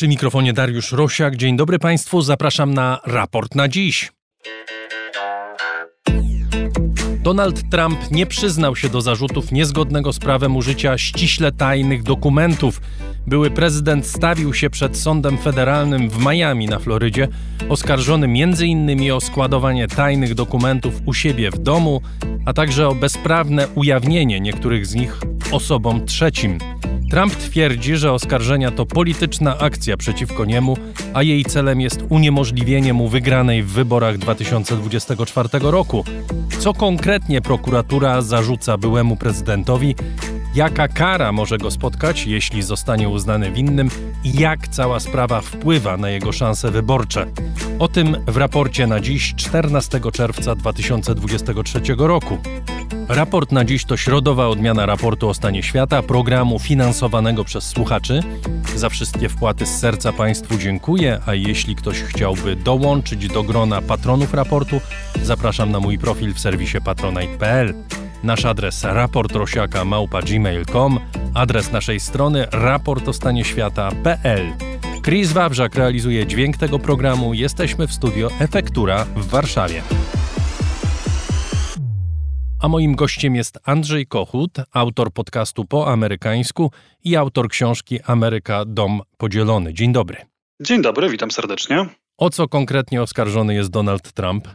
Przy mikrofonie Dariusz Rosiak. Dzień dobry Państwu, zapraszam na raport na dziś. Donald Trump nie przyznał się do zarzutów niezgodnego z prawem użycia ściśle tajnych dokumentów. Były prezydent stawił się przed sądem federalnym w Miami na Florydzie, oskarżony m.in. o składowanie tajnych dokumentów u siebie w domu, a także o bezprawne ujawnienie niektórych z nich osobom trzecim. Trump twierdzi, że oskarżenia to polityczna akcja przeciwko niemu, a jej celem jest uniemożliwienie mu wygranej w wyborach 2024 roku. Co konkretnie prokuratura zarzuca byłemu prezydentowi? Jaka kara może go spotkać, jeśli zostanie uznany winnym i jak cała sprawa wpływa na jego szanse wyborcze? O tym w raporcie na dziś 14 czerwca 2023 roku. Raport na dziś to środowa odmiana raportu o stanie świata, programu finansowanego przez słuchaczy. Za wszystkie wpłaty z serca Państwu dziękuję, a jeśli ktoś chciałby dołączyć do grona patronów raportu, zapraszam na mój profil w serwisie patronite.pl. Nasz adres raportrosiaka.gmail.com, adres naszej strony raportostanieświata.pl. Chris Wawrzak realizuje dźwięk tego programu. Jesteśmy w studio Efektura w Warszawie. A moim gościem jest Andrzej Kochut, autor podcastu po amerykańsku i autor książki Ameryka Dom Podzielony. Dzień dobry. Dzień dobry, witam serdecznie. O co konkretnie oskarżony jest Donald Trump?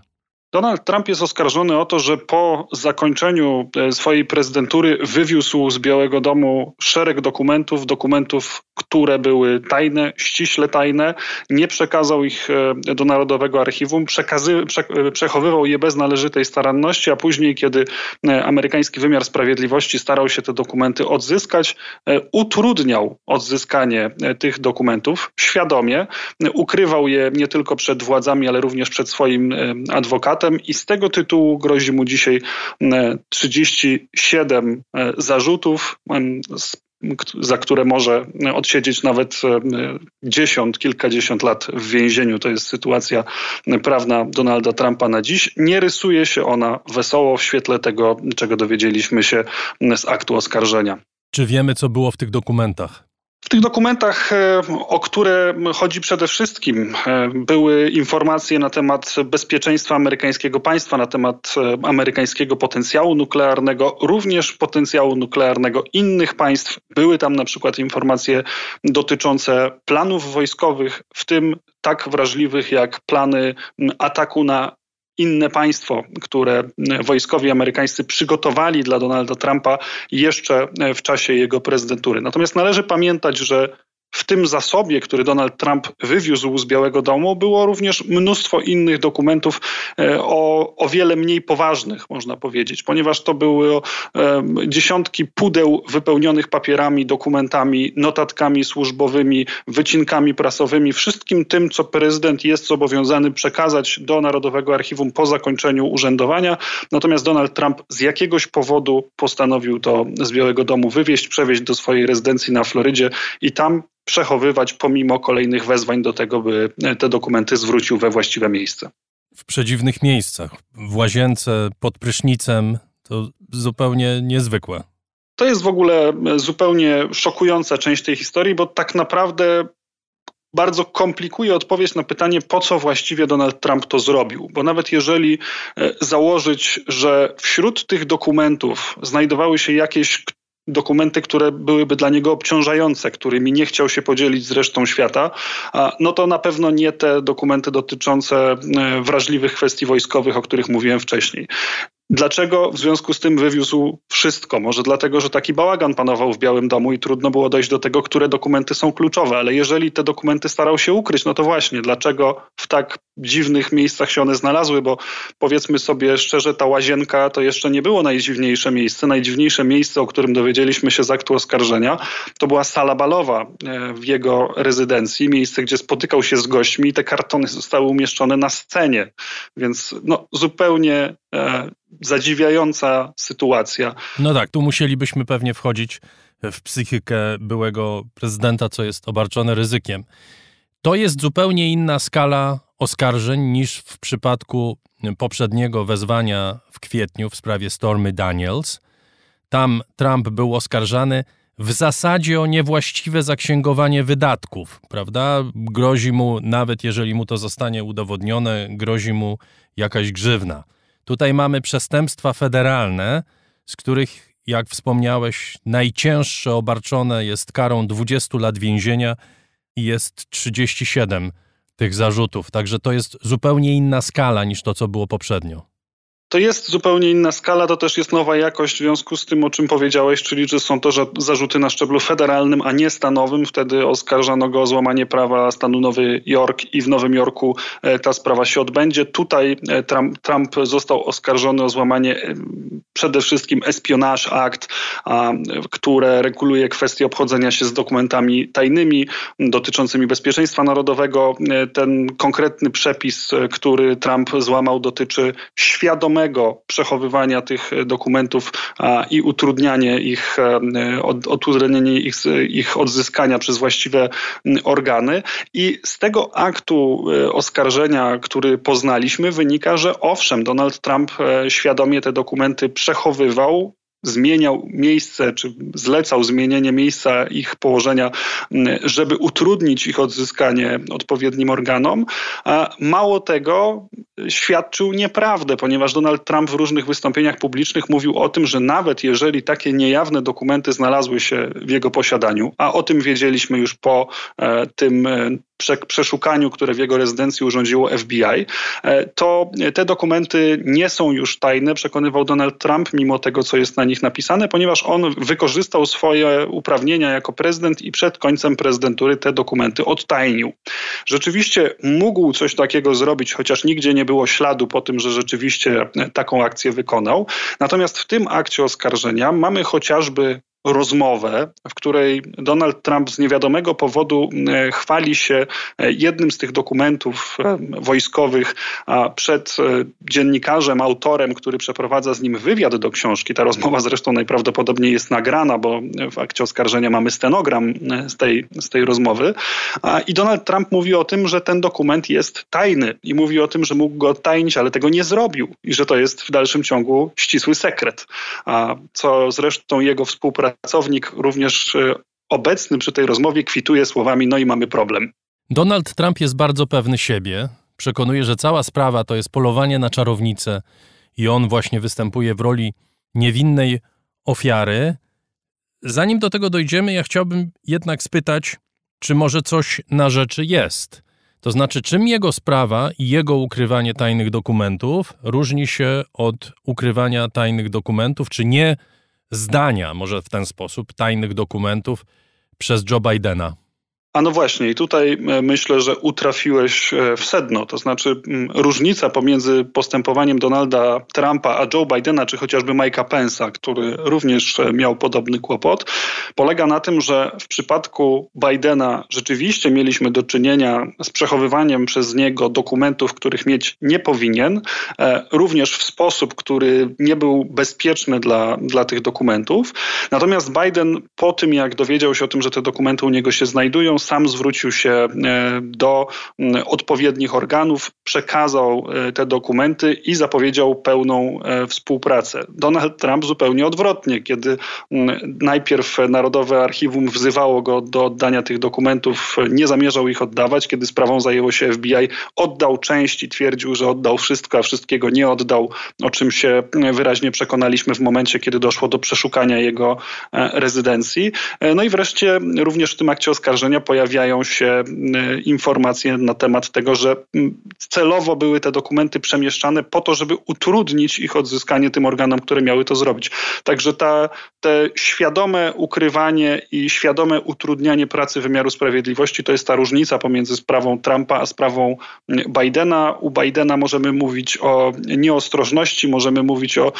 Donald Trump jest oskarżony o to, że po zakończeniu e, swojej prezydentury wywiózł z Białego Domu szereg dokumentów, dokumentów, które były tajne, ściśle tajne, nie przekazał ich e, do Narodowego Archiwum, przekazy, prze, e, przechowywał je bez należytej staranności, a później, kiedy amerykański wymiar sprawiedliwości starał się te dokumenty odzyskać, utrudniał odzyskanie tych dokumentów świadomie, ukrywał je nie tylko przed władzami, ale również przed swoim adwokatem i z tego tytułu grozi mu dzisiaj 37 e, e, zarzutów, za które może odsiedzieć nawet dziesiąt, kilkadziesiąt lat w więzieniu. To jest sytuacja prawna Donalda Trumpa na dziś. Nie rysuje się ona wesoło w świetle tego, czego dowiedzieliśmy się z aktu oskarżenia. Czy wiemy, co było w tych dokumentach? W tych dokumentach, e, o które chodzi przede wszystkim, e, były informacje na temat bezpieczeństwa amerykańskiego państwa, na temat e, amerykańskiego potencjału nuklearnego, również potencjału nuklearnego innych państw. Były tam na przykład informacje dotyczące planów wojskowych, w tym tak wrażliwych jak plany ataku na inne państwo, które wojskowi amerykańscy przygotowali dla Donalda Trumpa jeszcze w czasie jego prezydentury. Natomiast należy pamiętać, że w tym zasobie, który Donald Trump wywiózł z Białego Domu, było również mnóstwo innych dokumentów e, o, o wiele mniej poważnych, można powiedzieć, ponieważ to były e, dziesiątki pudeł wypełnionych papierami, dokumentami, notatkami służbowymi, wycinkami prasowymi, wszystkim tym, co prezydent jest zobowiązany przekazać do Narodowego Archiwum po zakończeniu urzędowania. Natomiast Donald Trump z jakiegoś powodu postanowił to z Białego Domu wywieźć, przewieźć do swojej rezydencji na Florydzie i tam przechowywać pomimo kolejnych wezwań do tego, by te dokumenty zwrócił we właściwe miejsce. W przedziwnych miejscach, w łazience, pod prysznicem, to zupełnie niezwykłe. To jest w ogóle zupełnie szokująca część tej historii, bo tak naprawdę bardzo komplikuje odpowiedź na pytanie, po co właściwie Donald Trump to zrobił. Bo nawet jeżeli e, założyć, że wśród tych dokumentów znajdowały się jakieś dokumenty, które byłyby dla niego obciążające, którymi nie chciał się podzielić z resztą świata, no to na pewno nie te dokumenty dotyczące e, wrażliwych kwestii wojskowych, o których mówiłem wcześniej. Dlaczego w związku z tym wywiózł wszystko? Może dlatego, że taki bałagan panował w Białym Domu i trudno było dojść do tego, które dokumenty są kluczowe, ale jeżeli te dokumenty starał się ukryć, no to właśnie, dlaczego w tak dziwnych miejscach się one znalazły? Bo powiedzmy sobie szczerze, ta łazienka to jeszcze nie było najdziwniejsze miejsce. Najdziwniejsze miejsce, o którym dowiedzieliśmy się z aktu oskarżenia, to była sala balowa e, w jego rezydencji, miejsce, gdzie spotykał się z gośćmi i te kartony zostały umieszczone na scenie. Więc no, zupełnie e, zadziwiająca sytuacja. No tak, tu musielibyśmy pewnie wchodzić w psychikę byłego prezydenta, co jest obarczone ryzykiem. To jest zupełnie inna skala oskarżeń niż w przypadku poprzedniego wezwania w kwietniu w sprawie Stormy Daniels. Tam Trump był oskarżany w zasadzie o niewłaściwe zaksięgowanie wydatków, prawda? Grozi mu, nawet jeżeli mu to zostanie udowodnione, grozi mu jakaś grzywna. Tutaj mamy przestępstwa federalne, z których, jak wspomniałeś, najcięższe obarczone jest karą 20 lat więzienia i jest 37 tych zarzutów. Także to jest zupełnie inna skala niż to, co było poprzednio. To jest zupełnie inna skala, to też jest nowa jakość w związku z tym, o czym powiedziałeś, czyli że są to zarzuty na szczeblu federalnym, a nie stanowym. Wtedy oskarżano go o złamanie prawa stanu Nowy Jork i w Nowym Jorku e, ta sprawa się odbędzie. Tutaj e, Trump, Trump został oskarżony o złamanie e, przede wszystkim Espionage Act, które reguluje kwestie obchodzenia się z dokumentami tajnymi dotyczącymi bezpieczeństwa narodowego. Ten konkretny przepis, który Trump złamał, dotyczy świadomego przechowywania tych dokumentów i utrudnianie ich, e, utrudnienie ich, ich odzyskania przez właściwe organy. I z tego aktu e, oskarżenia, który poznaliśmy, wynika, że owszem, Donald Trump e, świadomie te dokumenty przechowywał, zmieniał miejsce, czy zlecał zmienienie miejsca ich położenia, żeby utrudnić ich odzyskanie odpowiednim organom. Mało tego, świadczył nieprawdę, ponieważ Donald Trump w różnych wystąpieniach publicznych mówił o tym, że nawet jeżeli takie niejawne dokumenty znalazły się w jego posiadaniu, a o tym wiedzieliśmy już po e, tym e, przeszukaniu, które w jego rezydencji urządziło FBI, e, to te dokumenty nie są już tajne, przekonywał Donald Trump, mimo tego, co jest na nich napisane, ponieważ on wykorzystał swoje uprawnienia jako prezydent i przed końcem prezydentury te dokumenty odtajnił. Rzeczywiście mógł coś takiego zrobić, chociaż nigdzie nie było śladu po tym, że rzeczywiście taką akcję wykonał. Natomiast w tym akcie oskarżenia mamy chociażby rozmowę, w której Donald Trump z niewiadomego powodu e, chwali się e, jednym z tych dokumentów e, wojskowych przed dziennikarzem, autorem, który przeprowadza z nim wywiad do książki. Ta rozmowa zresztą najprawdopodobniej jest nagrana, bo w akcie oskarżenia mamy stenogram z tej, z tej rozmowy. I Donald Trump mówi o tym, że ten dokument jest tajny i mówi o tym, że mógł go odtajnić, ale tego nie zrobił i że to jest w dalszym ciągu ścisły sekret. Co zresztą jego współpracownik pracownik również e, obecny przy tej rozmowie kwituje słowami: No i mamy problem. Donald Trump jest bardzo pewny siebie. Przekonuje, że cała sprawa to jest polowanie na czarownicę i on właśnie występuje w roli niewinnej ofiary. Zanim do tego dojdziemy, ja chciałbym jednak spytać, czy może coś na rzeczy jest. To znaczy, czym jego sprawa i jego ukrywanie tajnych dokumentów różni się od ukrywania tajnych dokumentów, czy nie zdania, może w ten sposób, tajnych dokumentów przez Joe Bidena. A no właśnie, i tutaj e, myślę, że utrafiłeś e, w sedno. To znaczy, różnica pomiędzy postępowaniem Donalda Trumpa a Joe Bidena, czy chociażby Mike'a Pence'a, który również e, miał podobny kłopot, polega na tym, że w przypadku Bidena rzeczywiście mieliśmy do czynienia z przechowywaniem przez niego dokumentów, których mieć nie powinien, również w sposób, który nie był bezpieczny dla, dla tych dokumentów. Natomiast Biden po tym, jak dowiedział się o tym, że te dokumenty u niego się znajdują, sam zwrócił się e, do odpowiednich organów, przekazał e, te dokumenty i zapowiedział pełną e, współpracę. Donald Trump zupełnie odwrotnie, kiedy najpierw Narodowe Archiwum wzywało go do oddania tych dokumentów, nie zamierzał ich oddawać. Kiedy sprawą zajęło się FBI, oddał część i twierdził, że oddał wszystko, a wszystkiego nie oddał, o czym się wyraźnie przekonaliśmy w momencie, kiedy doszło do przeszukania jego rezydencji. No i wreszcie również w tym akcie oskarżenia pojawiają się informacje na temat tego, że celowo były te dokumenty przemieszczane po to, żeby utrudnić ich odzyskanie tym organom, które miały to zrobić. Także ta, te świadome ukrywanie i świadome utrudnianie pracy wymiaru sprawiedliwości to jest ta różnica pomiędzy sprawą Trumpa a sprawą Bidena. U Bidena możemy mówić o nieostrożności, możemy mówić o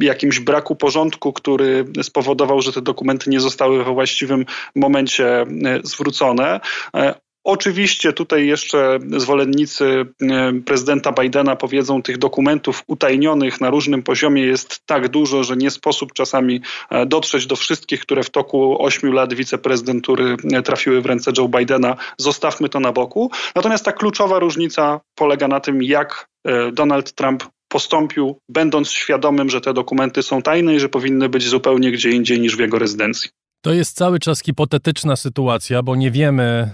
jakimś braku porządku, który spowodował, że te dokumenty nie zostały we właściwym momencie zwrócone. E, oczywiście tutaj jeszcze zwolennicy e, prezydenta Bidena powiedzą, tych dokumentów utajnionych na różnym poziomie jest tak dużo, że nie sposób czasami e, dotrzeć do wszystkich, które w toku ośmiu lat wiceprezydentury trafiły w ręce Joe Bidena. Zostawmy to na boku. Natomiast ta kluczowa różnica polega na tym, jak Donald Trump postąpił, będąc świadomym, że te dokumenty są tajne i że powinny być zupełnie gdzie indziej niż w jego rezydencji. To jest cały czas hipotetyczna sytuacja, bo nie wiemy,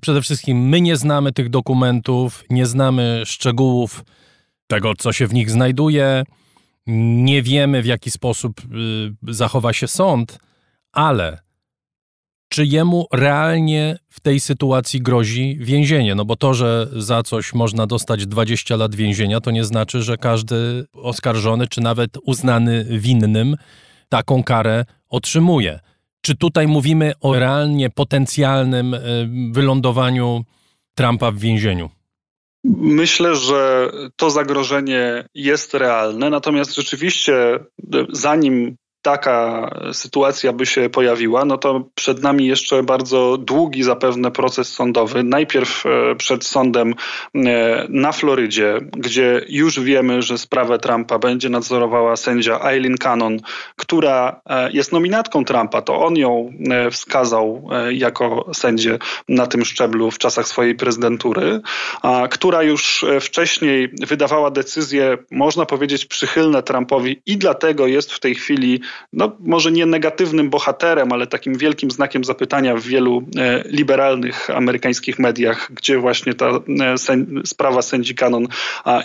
przede wszystkim my nie znamy tych dokumentów, nie znamy szczegółów tego, co się w nich znajduje, nie wiemy, w jaki sposób y, zachowa się sąd, ale czy jemu realnie w tej sytuacji grozi więzienie? No bo to, że za coś można dostać 20 lat więzienia, to nie znaczy, że każdy oskarżony, czy nawet uznany winnym, taką karę otrzymuje. Czy tutaj mówimy o realnie potencjalnym y, wylądowaniu Trumpa w więzieniu? Myślę, że to zagrożenie jest realne, natomiast rzeczywiście, zanim taka sytuacja by się pojawiła, no to przed nami jeszcze bardzo długi zapewne proces sądowy. Najpierw e, przed sądem e, na Florydzie, gdzie już wiemy, że sprawę Trumpa będzie nadzorowała sędzia Eileen Cannon, która e, jest nominatką Trumpa. To on ją wskazał jako sędzię na tym szczeblu w czasach swojej prezydentury, która już wcześniej wydawała decyzje, można powiedzieć, przychylne Trumpowi i dlatego jest w tej chwili no, może nie negatywnym bohaterem, ale takim wielkim znakiem zapytania w wielu e, liberalnych amerykańskich mediach, gdzie właśnie ta e, sprawa sędzi Cannon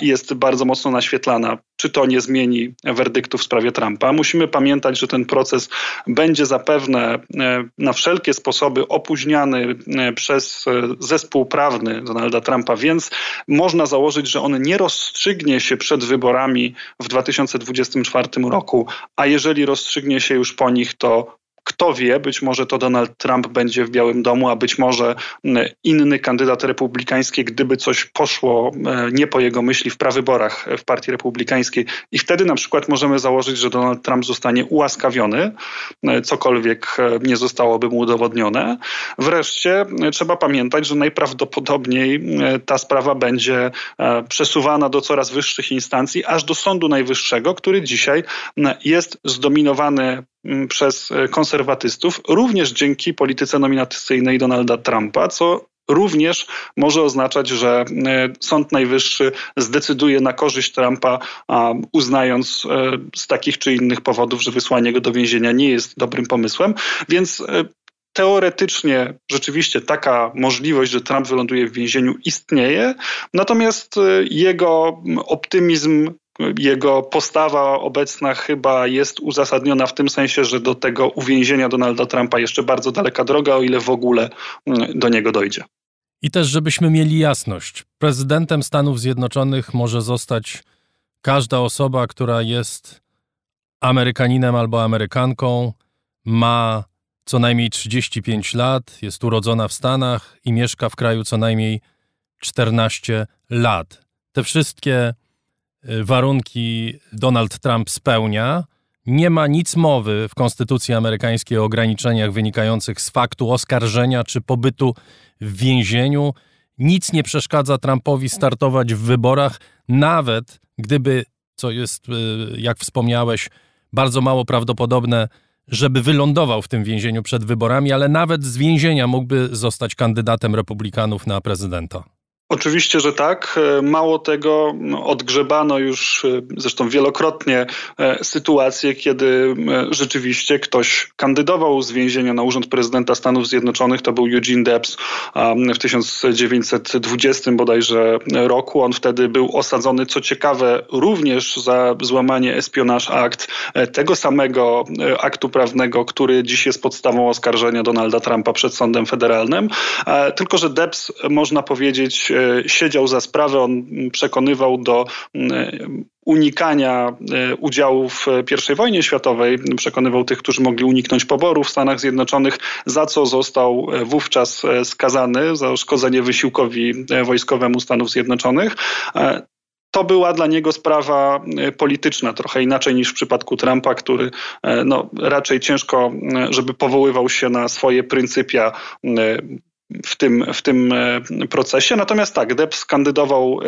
jest bardzo mocno naświetlana. Czy to nie zmieni werdyktu w sprawie Trumpa? Musimy pamiętać, że ten proces będzie zapewne e, na wszelkie sposoby opóźniany przez zespół prawny Donalda Trumpa, więc można założyć, że on nie rozstrzygnie się przed wyborami w 2024 roku, a jeżeli rozstrzygnie się już po nich, to kto wie, być może to Donald Trump będzie w Białym Domu, a być może inny kandydat republikański, gdyby coś poszło e, nie po jego myśli w prawyborach w Partii Republikańskiej. I wtedy na przykład możemy założyć, że Donald Trump zostanie ułaskawiony, e, cokolwiek e, nie zostałoby mu udowodnione. Wreszcie trzeba pamiętać, że najprawdopodobniej ta sprawa będzie przesuwana do coraz wyższych instancji, aż do Sądu Najwyższego, który dzisiaj jest zdominowany Mm, przez e, konserwatystów, również dzięki polityce nominacyjnej Donalda Trumpa, co również może oznaczać, że e, Sąd Najwyższy zdecyduje na korzyść Trumpa, uznając e, z takich czy innych powodów, że wysłanie go do więzienia nie jest dobrym pomysłem. Więc teoretycznie rzeczywiście taka możliwość, że Trump wyląduje w więzieniu istnieje, natomiast jego optymizm jego postawa obecna chyba jest uzasadniona w tym sensie, że do tego uwięzienia Donalda Trumpa jeszcze bardzo daleka droga, o ile w ogóle mm, do niego dojdzie. I też, żebyśmy mieli jasność, prezydentem Stanów Zjednoczonych może zostać każda osoba, która jest Amerykaninem albo Amerykanką, ma co najmniej 35 lat, jest urodzona w Stanach i mieszka w kraju co najmniej 14 lat. Te wszystkie warunki Donald Trump spełnia. Nie ma nic mowy w Konstytucji amerykańskiej o ograniczeniach wynikających z faktu oskarżenia czy pobytu w więzieniu. Nic nie przeszkadza Trumpowi startować w wyborach, nawet gdyby, co jest, y, jak wspomniałeś, bardzo mało prawdopodobne, żeby wylądował w tym więzieniu przed wyborami, ale nawet z więzienia mógłby zostać kandydatem republikanów na prezydenta. Oczywiście, że tak. E, mało tego, no, odgrzebano już e, zresztą wielokrotnie e, sytuacje, kiedy rzeczywiście ktoś kandydował z więzienia na urząd prezydenta Stanów Zjednoczonych. To był Eugene Debs w 1920 bodajże roku. On wtedy był osadzony, co ciekawe, również za złamanie Espionage Act, tego samego aktu prawnego, który dziś jest podstawą oskarżenia Donalda Trumpa przed sądem federalnym. Tylko, że Debs, można powiedzieć, siedział za sprawę, on przekonywał do unikania e, udziału w I wojnie światowej, przekonywał tych, którzy mogli uniknąć poboru w Stanach Zjednoczonych, za co został e, wówczas skazany za uszkodzenie wysiłkowi wojskowemu Stanów Zjednoczonych. To była dla niego sprawa polityczna, trochę inaczej niż w przypadku Trumpa, który no, raczej ciężko, żeby powoływał się na swoje pryncypia w tym, w tym e, procesie. Natomiast tak, Debs kandydował e,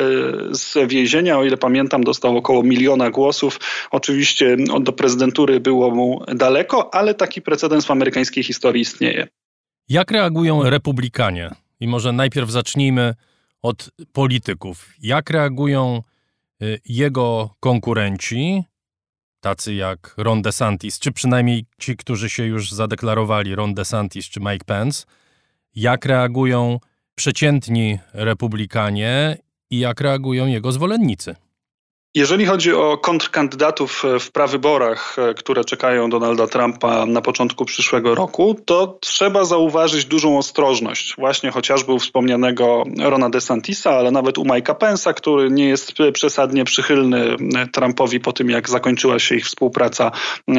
z więzienia, o ile pamiętam, dostał około miliona głosów. Oczywiście do prezydentury było mu daleko, ale taki precedens w amerykańskiej historii istnieje. Jak reagują republikanie? I może najpierw zacznijmy od polityków. Jak reagują e, jego konkurenci, tacy jak Ron DeSantis, czy przynajmniej ci, którzy się już zadeklarowali, Ron DeSantis czy Mike Pence, jak reagują przeciętni republikanie i jak reagują jego zwolennicy? Jeżeli chodzi o kontrkandydatów w prawyborach, e, które czekają Donalda Trumpa na początku przyszłego roku, to trzeba zauważyć dużą ostrożność. Właśnie chociażby u wspomnianego Rona DeSantisa, ale nawet u Mike'a Pence'a, który nie jest przesadnie przychylny Trumpowi po tym, jak zakończyła się ich współpraca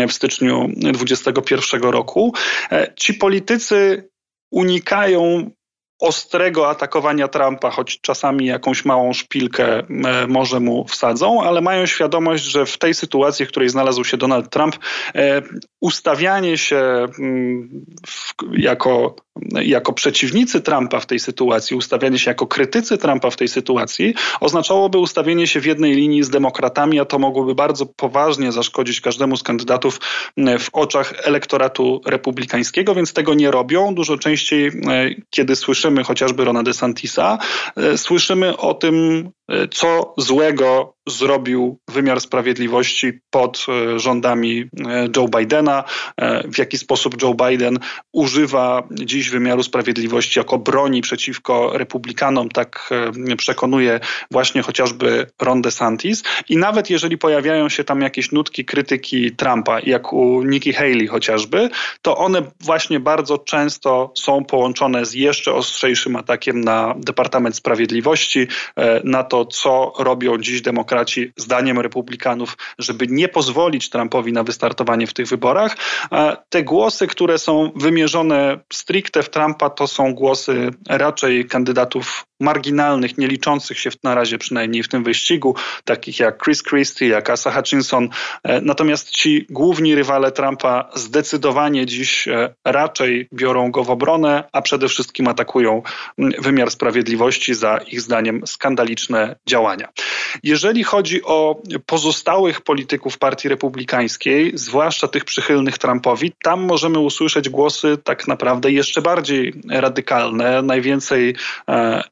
w styczniu 2021 roku. E, ci politycy unikają ostrego atakowania Trumpa, choć czasami jakąś małą szpilkę e, może mu wsadzą, ale mają świadomość, że w tej sytuacji, w której znalazł się Donald Trump, e, ustawianie się mm, jako jako przeciwnicy Trumpa w tej sytuacji, ustawianie się jako krytycy Trumpa w tej sytuacji, oznaczałoby ustawienie się w jednej linii z demokratami, a to mogłoby bardzo poważnie zaszkodzić każdemu z kandydatów w oczach elektoratu republikańskiego, więc tego nie robią. Dużo częściej, kiedy słyszymy chociażby Rona DeSantisa, e, słyszymy o tym, e, co złego zrobił wymiar sprawiedliwości pod e, rządami Joe Bidena, w jaki sposób Joe Biden używa dziś wymiaru sprawiedliwości jako broni przeciwko republikanom, tak przekonuje właśnie chociażby Ron DeSantis. I nawet jeżeli pojawiają się tam jakieś nutki krytyki Trumpa, jak u Nikki Haley chociażby, to one właśnie bardzo często są połączone z jeszcze ostrzejszym atakiem na Departament Sprawiedliwości, na to, co robią dziś demokraci zdaniem republikanów, żeby nie pozwolić Trumpowi na wystartowanie w tych wyborach. Te głosy, które są wymierzone stricte w Trumpa, to są głosy raczej kandydatów marginalnych, nie liczących się na razie przynajmniej w tym wyścigu, takich jak Chris Christie, jak Asa Hutchinson. E, natomiast ci główni rywale Trumpa zdecydowanie dziś e, raczej biorą go w obronę, a przede wszystkim atakują wymiar sprawiedliwości za ich zdaniem skandaliczne działania. Jeżeli chodzi o pozostałych polityków Partii Republikańskiej, zwłaszcza tych przychylnych Trumpowi, tam możemy usłyszeć głosy tak naprawdę jeszcze bardziej radykalne, najwięcej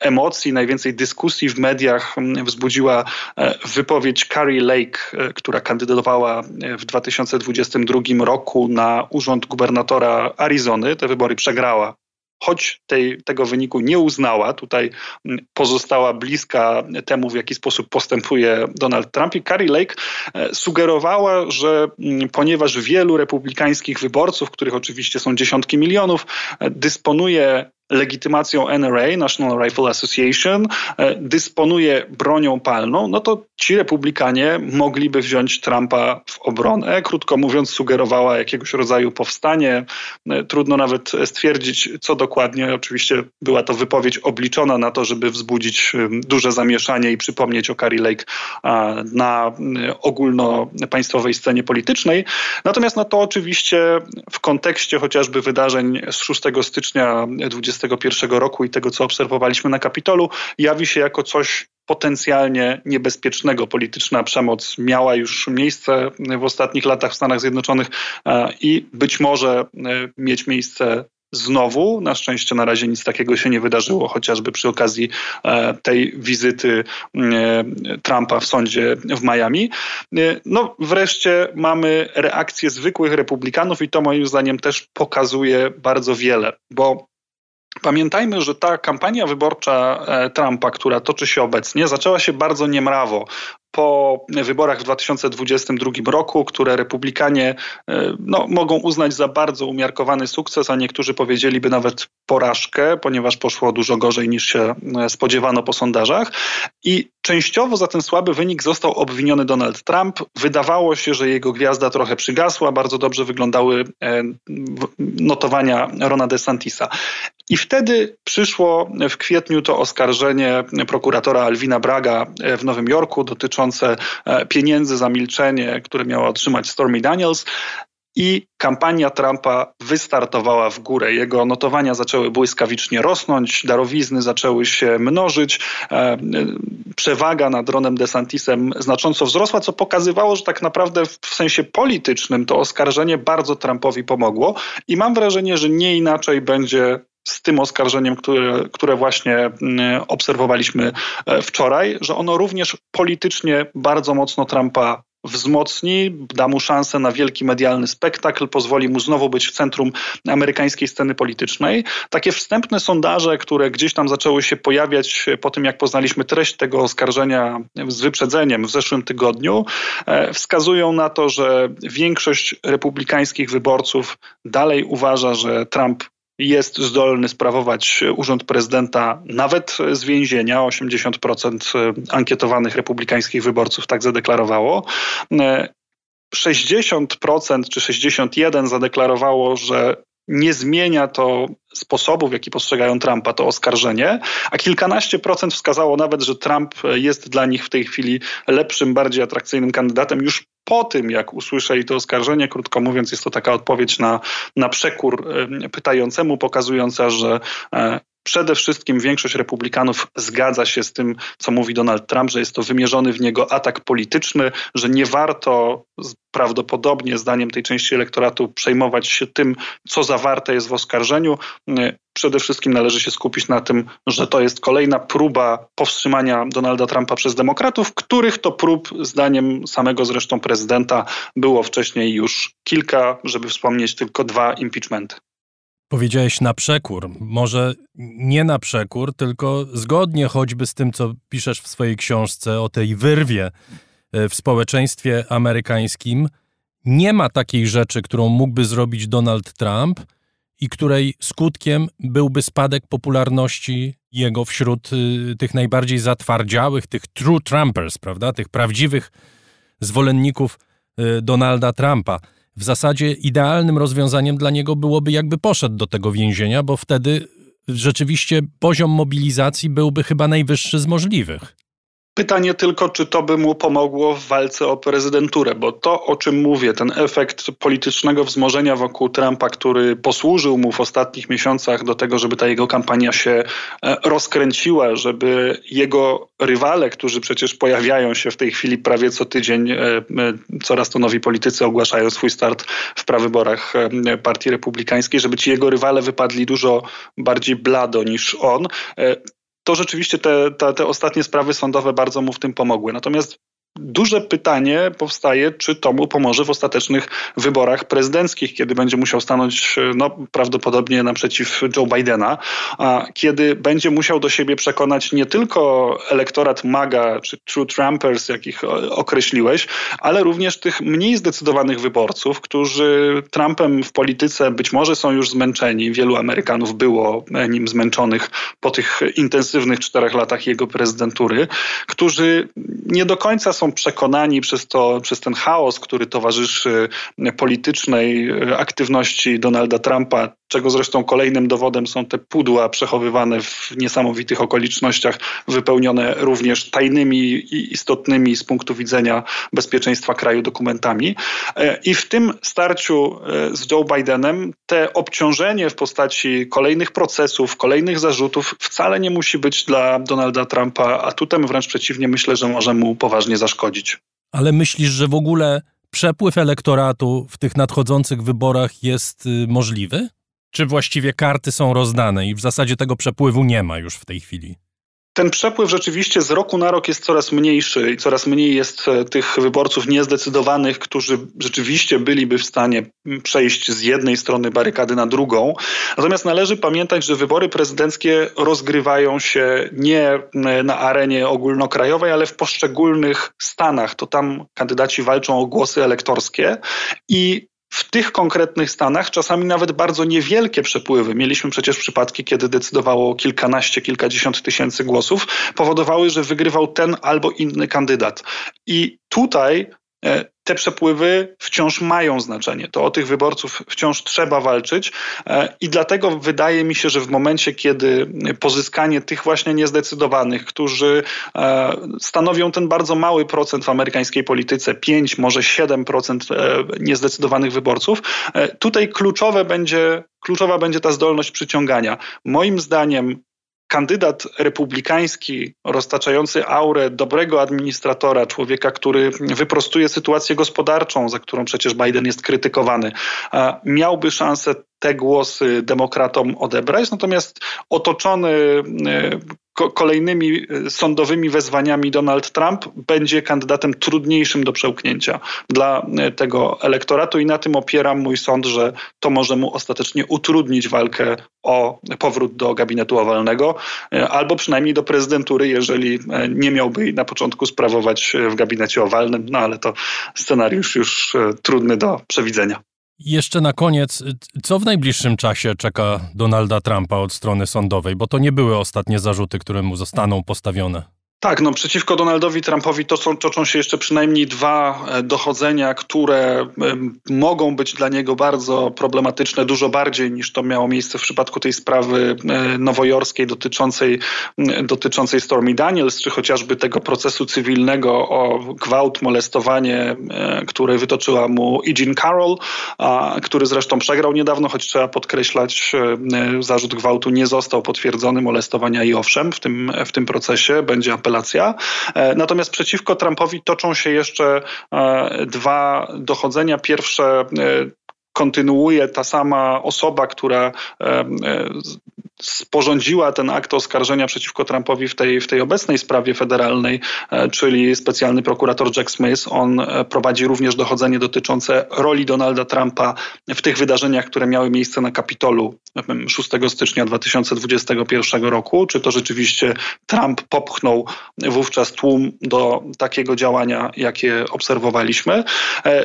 emocji emocji, najwięcej dyskusji w mediach wzbudziła e, wypowiedź Carrie Lake, e, która kandydowała e, w 2022 roku na urząd gubernatora Arizony. Te wybory przegrała choć tej, tego wyniku nie uznała, tutaj mm, pozostała bliska temu, w jaki sposób postępuje Donald Trump. I Carrie Lake sugerowała, że mm, ponieważ wielu republikańskich wyborców, których oczywiście są dziesiątki milionów, dysponuje legitymacją NRA, National Rifle Association, e, dysponuje bronią palną, no to ci republikanie mogliby wziąć Trumpa w obronę. Krótko mówiąc, sugerowała jakiegoś rodzaju powstanie. E, trudno nawet stwierdzić, co dokładnie. Oczywiście była to wypowiedź obliczona na to, żeby wzbudzić duże zamieszanie i przypomnieć o Carrie Lake na ogólnopaństwowej scenie politycznej. Natomiast no to oczywiście w kontekście chociażby wydarzeń z 6 stycznia 20 2021 roku i tego, co obserwowaliśmy na Kapitolu, jawi się jako coś potencjalnie niebezpiecznego. Polityczna przemoc miała już miejsce w ostatnich latach w Stanach Zjednoczonych e, i być może e, mieć miejsce znowu. Na szczęście na razie nic takiego się nie wydarzyło, chociażby przy okazji e, tej wizyty Trumpa w sądzie w Miami. No wreszcie mamy reakcję zwykłych republikanów i to moim zdaniem też pokazuje bardzo wiele, bo Pamiętajmy, że ta kampania wyborcza e, Trumpa, która toczy się obecnie, zaczęła się bardzo niemrawo po wyborach w 2022 roku, które republikanie e, no, mogą uznać za bardzo umiarkowany sukces, a niektórzy powiedzieliby nawet porażkę, ponieważ poszło dużo gorzej niż się e, spodziewano po sondażach. I częściowo za ten słaby wynik został obwiniony Donald Trump. Wydawało się, że jego gwiazda trochę przygasła, bardzo dobrze wyglądały notowania Rona DeSantisa. I wtedy przyszło w kwietniu to oskarżenie prokuratora Alwina Braga w Nowym Jorku dotyczące e, pieniędzy za milczenie, które miała otrzymać Stormy Daniels. I kampania Trumpa wystartowała w górę. Jego notowania zaczęły błyskawicznie rosnąć, darowizny zaczęły się mnożyć, e, przewaga nad Ronem DeSantisem znacząco wzrosła, co pokazywało, że tak naprawdę w sensie politycznym to oskarżenie bardzo Trumpowi pomogło. I mam wrażenie, że nie inaczej będzie z tym oskarżeniem, które, które właśnie mm, obserwowaliśmy e, wczoraj, że ono również politycznie bardzo mocno Trumpa wzmocni, da mu szansę na wielki medialny spektakl, pozwoli mu znowu być w centrum amerykańskiej sceny politycznej. Takie wstępne sondaże, które gdzieś tam zaczęły się pojawiać po tym, jak poznaliśmy treść tego oskarżenia z wyprzedzeniem w zeszłym tygodniu, e, wskazują na to, że większość republikańskich wyborców dalej uważa, że Trump jest zdolny sprawować urząd prezydenta nawet z więzienia. 80% ankietowanych republikańskich wyborców tak zadeklarowało. 60% czy 61% zadeklarowało, że nie zmienia to sposobu, w jaki postrzegają Trumpa, to oskarżenie, a kilkanaście procent wskazało nawet, że Trump jest dla nich w tej chwili lepszym, bardziej atrakcyjnym kandydatem już po tym, jak usłyszeli to oskarżenie, krótko mówiąc, jest to taka odpowiedź na, na przekór pytającemu, pokazująca, że e, Przede wszystkim większość republikanów zgadza się z tym, co mówi Donald Trump, że jest to wymierzony w niego atak polityczny, że nie warto prawdopodobnie, zdaniem tej części elektoratu, przejmować się tym, co zawarte jest w oskarżeniu. Przede wszystkim należy się skupić na tym, że to jest kolejna próba powstrzymania Donalda Trumpa przez demokratów, których to prób, zdaniem samego zresztą prezydenta, było wcześniej już kilka, żeby wspomnieć tylko dwa impeachmenty. Powiedziałeś na przekór. Może nie na przekór, tylko zgodnie choćby z tym, co piszesz w swojej książce o tej wyrwie e, w społeczeństwie amerykańskim. Nie ma takiej rzeczy, którą mógłby zrobić Donald Trump i której skutkiem byłby spadek popularności jego wśród y, tych najbardziej zatwardziałych, tych true Trumpers, prawda? Tych prawdziwych zwolenników y, Donalda Trumpa w zasadzie idealnym rozwiązaniem dla niego byłoby, jakby poszedł do tego więzienia, bo wtedy rzeczywiście poziom mobilizacji byłby chyba najwyższy z możliwych. Pytanie tylko, czy to by mu pomogło w walce o prezydenturę, bo to, o czym mówię, ten efekt politycznego wzmożenia wokół Trumpa, który posłużył mu w ostatnich miesiącach do tego, żeby ta jego kampania się e, rozkręciła, żeby jego rywale, którzy przecież pojawiają się w tej chwili prawie co tydzień, e, e, coraz to nowi politycy ogłaszają swój start w prawyborach Partii Republikańskiej, żeby ci jego rywale wypadli dużo bardziej blado niż on to rzeczywiście te, te, te ostatnie sprawy sądowe bardzo mu w tym pomogły. Natomiast Duże pytanie powstaje, czy to mu pomoże w ostatecznych wyborach prezydenckich, kiedy będzie musiał stanąć no, prawdopodobnie naprzeciw Joe Bidena, a kiedy będzie musiał do siebie przekonać nie tylko elektorat MAGA czy True Trumpers, jakich określiłeś, ale również tych mniej zdecydowanych wyborców, którzy Trumpem w polityce być może są już zmęczeni. Wielu Amerykanów było nim zmęczonych po tych intensywnych czterech latach jego prezydentury, którzy nie do końca są przekonani przez, to, przez ten chaos, który towarzyszy politycznej aktywności Donalda Trumpa, czego zresztą kolejnym dowodem są te pudła przechowywane w niesamowitych okolicznościach, wypełnione również tajnymi i istotnymi z punktu widzenia bezpieczeństwa kraju dokumentami. E, I w tym starciu e, z Joe Bidenem te obciążenie w postaci kolejnych procesów, kolejnych zarzutów wcale nie musi być dla Donalda Trumpa atutem, wręcz przeciwnie, myślę, że może mu poważnie zaszkodzić. Ale myślisz, że w ogóle przepływ elektoratu w tych nadchodzących wyborach jest y, możliwy? Czy właściwie karty są rozdane i w zasadzie tego przepływu nie ma już w tej chwili? Ten przepływ rzeczywiście z roku na rok jest coraz mniejszy i coraz mniej jest e, tych wyborców niezdecydowanych, którzy rzeczywiście byliby w stanie przejść z jednej strony barykady na drugą. Natomiast należy pamiętać, że wybory prezydenckie rozgrywają się nie na arenie ogólnokrajowej, ale w poszczególnych stanach. To tam kandydaci walczą o głosy elektorskie i w tych konkretnych stanach czasami nawet bardzo niewielkie przepływy, mieliśmy przecież przypadki, kiedy decydowało kilkanaście, kilkadziesiąt tysięcy głosów, powodowały, że wygrywał ten albo inny kandydat. I tutaj te przepływy wciąż mają znaczenie. To o tych wyborców wciąż trzeba walczyć e, i dlatego wydaje mi się, że w momencie, kiedy pozyskanie tych właśnie niezdecydowanych, którzy e, stanowią ten bardzo mały procent w amerykańskiej polityce, 5, może 7% e, niezdecydowanych wyborców, tutaj kluczowe będzie, kluczowa będzie ta zdolność przyciągania. Moim zdaniem kandydat republikański, roztaczający aurę dobrego administratora, człowieka, który wyprostuje sytuację gospodarczą, za którą przecież Biden jest krytykowany, miałby szansę te głosy demokratom odebrać, natomiast otoczony kolejnymi sądowymi wezwaniami Donald Trump będzie kandydatem trudniejszym do przełknięcia dla tego elektoratu i na tym opieram mój sąd, że to może mu ostatecznie utrudnić walkę o powrót do gabinetu owalnego, albo przynajmniej do prezydentury, jeżeli nie miałby na początku sprawować w gabinecie owalnym, no ale to scenariusz już trudny do przewidzenia. Jeszcze na koniec, co w najbliższym czasie czeka Donalda Trumpa od strony sądowej, bo to nie były ostatnie zarzuty, które mu zostaną postawione. Tak, no przeciwko Donaldowi Trumpowi to są, toczą się jeszcze przynajmniej dwa e, dochodzenia, które mogą być dla niego bardzo problematyczne, dużo bardziej niż to miało miejsce w przypadku tej sprawy e, nowojorskiej dotyczącej, dotyczącej Stormy Daniels, czy chociażby tego procesu cywilnego o gwałt, molestowanie, e, które wytoczyła mu E. Jean Carroll, który zresztą przegrał niedawno, choć trzeba podkreślać, zarzut gwałtu nie został potwierdzony, molestowania i owszem w tym, w tym procesie będzie apel apelacja. E, natomiast przeciwko Trumpowi toczą się jeszcze e, dwa dochodzenia. Pierwsze e, kontynuuje ta sama osoba, która sporządziła ten akt oskarżenia przeciwko Trumpowi w tej, w tej obecnej sprawie federalnej, czyli specjalny prokurator Jack Smith. On prowadzi również dochodzenie dotyczące roli Donalda Trumpa w tych wydarzeniach, które miały miejsce na Kapitolu 6 stycznia 2021 roku. Czy to rzeczywiście Trump popchnął wówczas tłum do takiego działania, jakie obserwowaliśmy?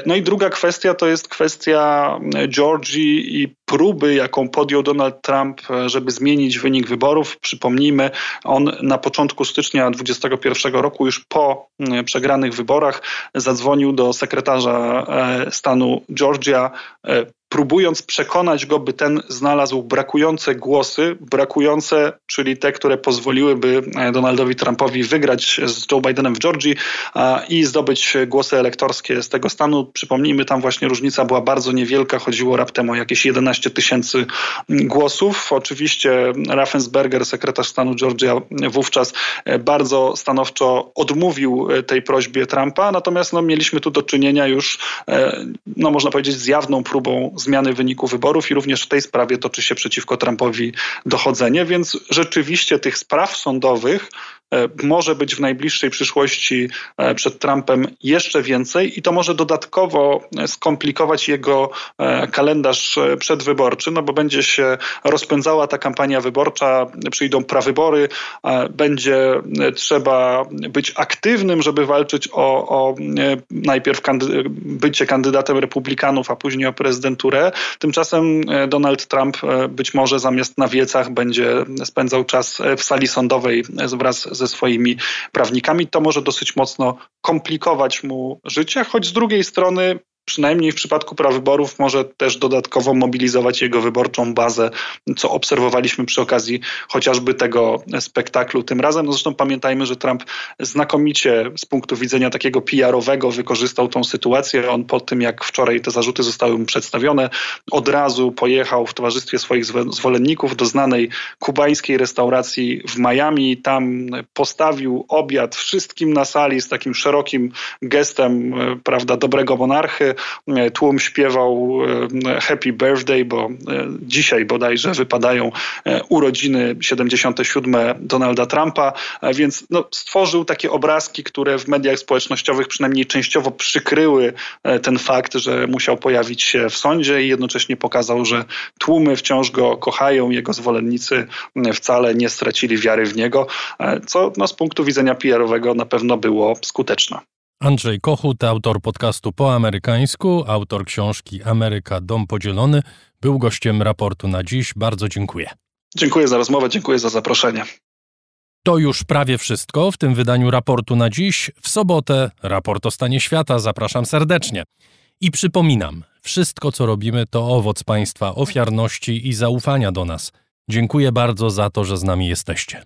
No i druga kwestia to jest kwestia Georgii i próby, jaką podjął Donald Trump, żeby zmienić wynik wyborów. Przypomnijmy, on na początku stycznia 2021 roku, już po przegranych wyborach, zadzwonił do sekretarza e, stanu Georgia e, próbując przekonać go, by ten znalazł brakujące głosy, brakujące, czyli te, które pozwoliłyby e, Donaldowi Trumpowi wygrać z Joe Bidenem w Georgii i zdobyć głosy elektorskie z tego stanu. Przypomnijmy, tam właśnie różnica była bardzo niewielka, chodziło raptem o jakieś 11 tysięcy głosów. Oczywiście Raffensberger, sekretarz stanu Georgia, wówczas e, bardzo stanowczo odmówił e, tej prośbie Trumpa, natomiast no, mieliśmy tu do czynienia już, no, można powiedzieć, z jawną próbą zmiany wyniku wyborów i również w tej sprawie toczy się przeciwko Trumpowi dochodzenie, więc rzeczywiście tych spraw sądowych może być w najbliższej przyszłości e, przed Trumpem jeszcze więcej i to może dodatkowo skomplikować jego e, kalendarz przedwyborczy, no bo będzie się rozpędzała ta kampania wyborcza, przyjdą prawybory, będzie trzeba być aktywnym, żeby walczyć o, o najpierw kandy bycie kandydatem republikanów, a później o prezydenturę. Tymczasem Donald Trump być może zamiast na wiecach będzie spędzał czas w sali sądowej wraz ze swoimi prawnikami, to może dosyć mocno komplikować mu życie, choć z drugiej strony przynajmniej w przypadku prawyborów może też dodatkowo mobilizować jego wyborczą bazę, co obserwowaliśmy przy okazji chociażby tego spektaklu tym razem. No zresztą pamiętajmy, że Trump znakomicie z punktu widzenia takiego PR-owego wykorzystał tą sytuację. On po tym, jak wczoraj te zarzuty zostały mu przedstawione, od razu pojechał w towarzystwie swoich zwolenników do znanej kubańskiej restauracji w Miami. Tam postawił obiad wszystkim na sali z takim szerokim gestem, prawda, dobrego monarchy. E, tłum śpiewał e, Happy Birthday, bo e, dzisiaj bodajże wypadają urodziny 77 Donalda Trumpa, więc no, stworzył takie obrazki, które w mediach społecznościowych przynajmniej częściowo przykryły ten fakt, że musiał pojawić się w sądzie i jednocześnie pokazał, że tłumy wciąż go kochają, jego zwolennicy wcale nie stracili wiary w niego, co no, z punktu widzenia PR-owego na pewno było skuteczne. Andrzej Kochut, autor podcastu po amerykańsku, autor książki Ameryka Dom Podzielony, był gościem raportu na dziś. Bardzo dziękuję. Dziękuję za rozmowę, dziękuję za zaproszenie. To już prawie wszystko w tym wydaniu raportu na dziś. W sobotę raport o stanie świata. Zapraszam serdecznie. I przypominam, wszystko co robimy to owoc Państwa ofiarności i zaufania do nas. Dziękuję bardzo za to, że z nami jesteście.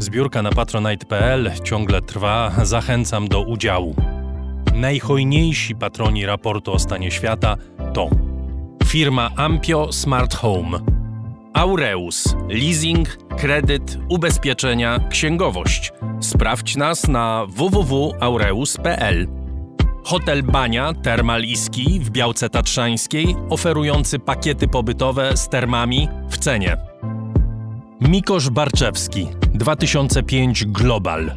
Zbiórka na patronite.pl ciągle trwa, zachęcam do udziału. Najhojniejsi patroni raportu o stanie świata to firma Ampio Smart Home, Aureus, leasing, kredyt, ubezpieczenia, księgowość. Sprawdź nas na www.aureus.pl. Hotel Bania Termal w Białce Tatrzańskiej, oferujący pakiety pobytowe z termami w cenie. Mikosz Barczewski 2005 Global.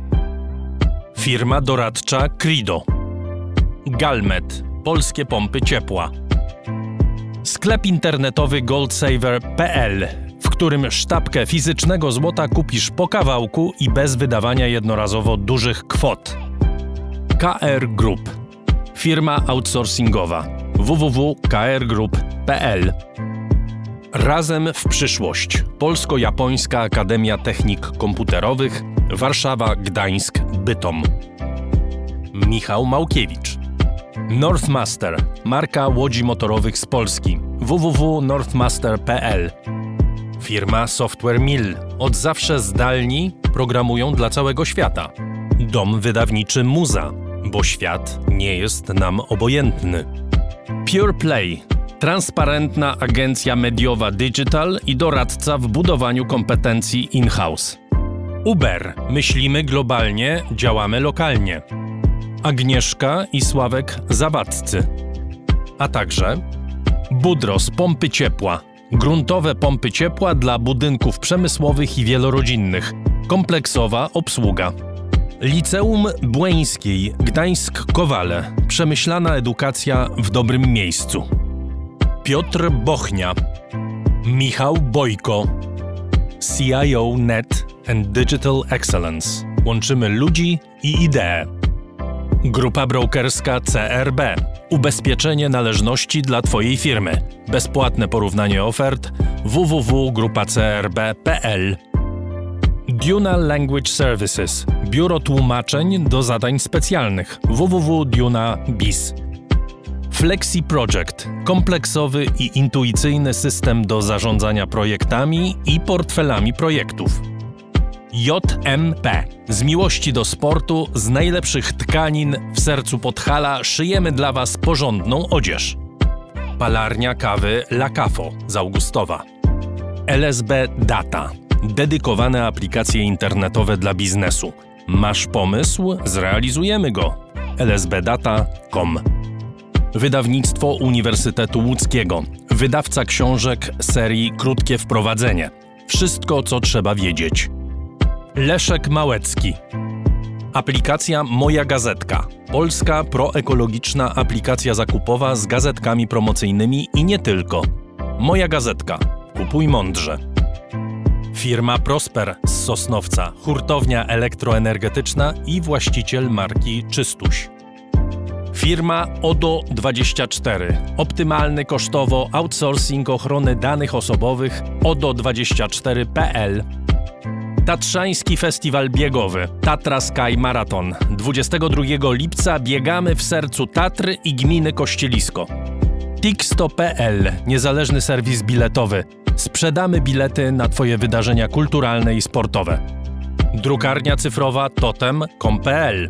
Firma doradcza Crido. Galmet Polskie pompy ciepła. Sklep internetowy goldsaver.pl, w którym sztabkę fizycznego złota kupisz po kawałku i bez wydawania jednorazowo dużych kwot. KR Group. Firma outsourcingowa www.krgroup.pl Razem w przyszłość. Polsko-Japońska Akademia Technik Komputerowych Warszawa, Gdańsk, Bytom. Michał Małkiewicz. Northmaster, marka łodzi motorowych z Polski. www.northmaster.pl Firma Software Mill. Od zawsze zdalni programują dla całego świata. Dom wydawniczy Muza, bo świat nie jest nam obojętny. Pure Play. Transparentna agencja mediowa digital i doradca w budowaniu kompetencji in-house. Uber. Myślimy globalnie, działamy lokalnie. Agnieszka i Sławek Zawadzcy. A także Budros Pompy Ciepła. Gruntowe pompy ciepła dla budynków przemysłowych i wielorodzinnych. Kompleksowa obsługa. Liceum Błeńskiej Gdańsk-Kowale. Przemyślana edukacja w dobrym miejscu. Piotr Bochnia. Michał Bojko. CIO Net and Digital Excellence. Łączymy ludzi i idee. Grupa brokerska CRB. Ubezpieczenie należności dla Twojej firmy. Bezpłatne porównanie ofert www.grupacrb.pl Duna Language Services. Biuro tłumaczeń do zadań specjalnych www.duna.biz. Flexi Project. Kompleksowy i intuicyjny system do zarządzania projektami i portfelami projektów. JMP. Z miłości do sportu, z najlepszych tkanin w sercu Podhala szyjemy dla Was porządną odzież. Palarnia kawy La Cafo z Augustowa. LSB Data. Dedykowane aplikacje internetowe dla biznesu. Masz pomysł? Zrealizujemy go. lsbdata.com Wydawnictwo Uniwersytetu Łódzkiego. Wydawca książek serii Krótkie Wprowadzenie. Wszystko, co trzeba wiedzieć. Leszek Małecki. Aplikacja Moja Gazetka. Polska proekologiczna aplikacja zakupowa z gazetkami promocyjnymi i nie tylko. Moja Gazetka. Kupuj mądrze. Firma Prosper z Sosnowca, hurtownia elektroenergetyczna i właściciel marki Czystuś. Firma ODO24. Optymalny kosztowo outsourcing ochrony danych osobowych ODO24.pl Tatrzański Festiwal Biegowy Tatra Sky Marathon 22 lipca biegamy w sercu Tatry i gminy Kościelisko. Tixto.pl Niezależny serwis biletowy. Sprzedamy bilety na Twoje wydarzenia kulturalne i sportowe. Drukarnia cyfrowa totem.com.pl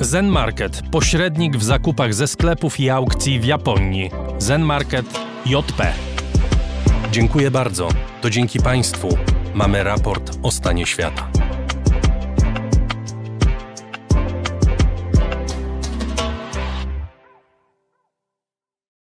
Zen Market, pośrednik w zakupach ze sklepów i aukcji w Japonii. Zen Market JP. Dziękuję bardzo. To dzięki Państwu mamy raport o stanie świata.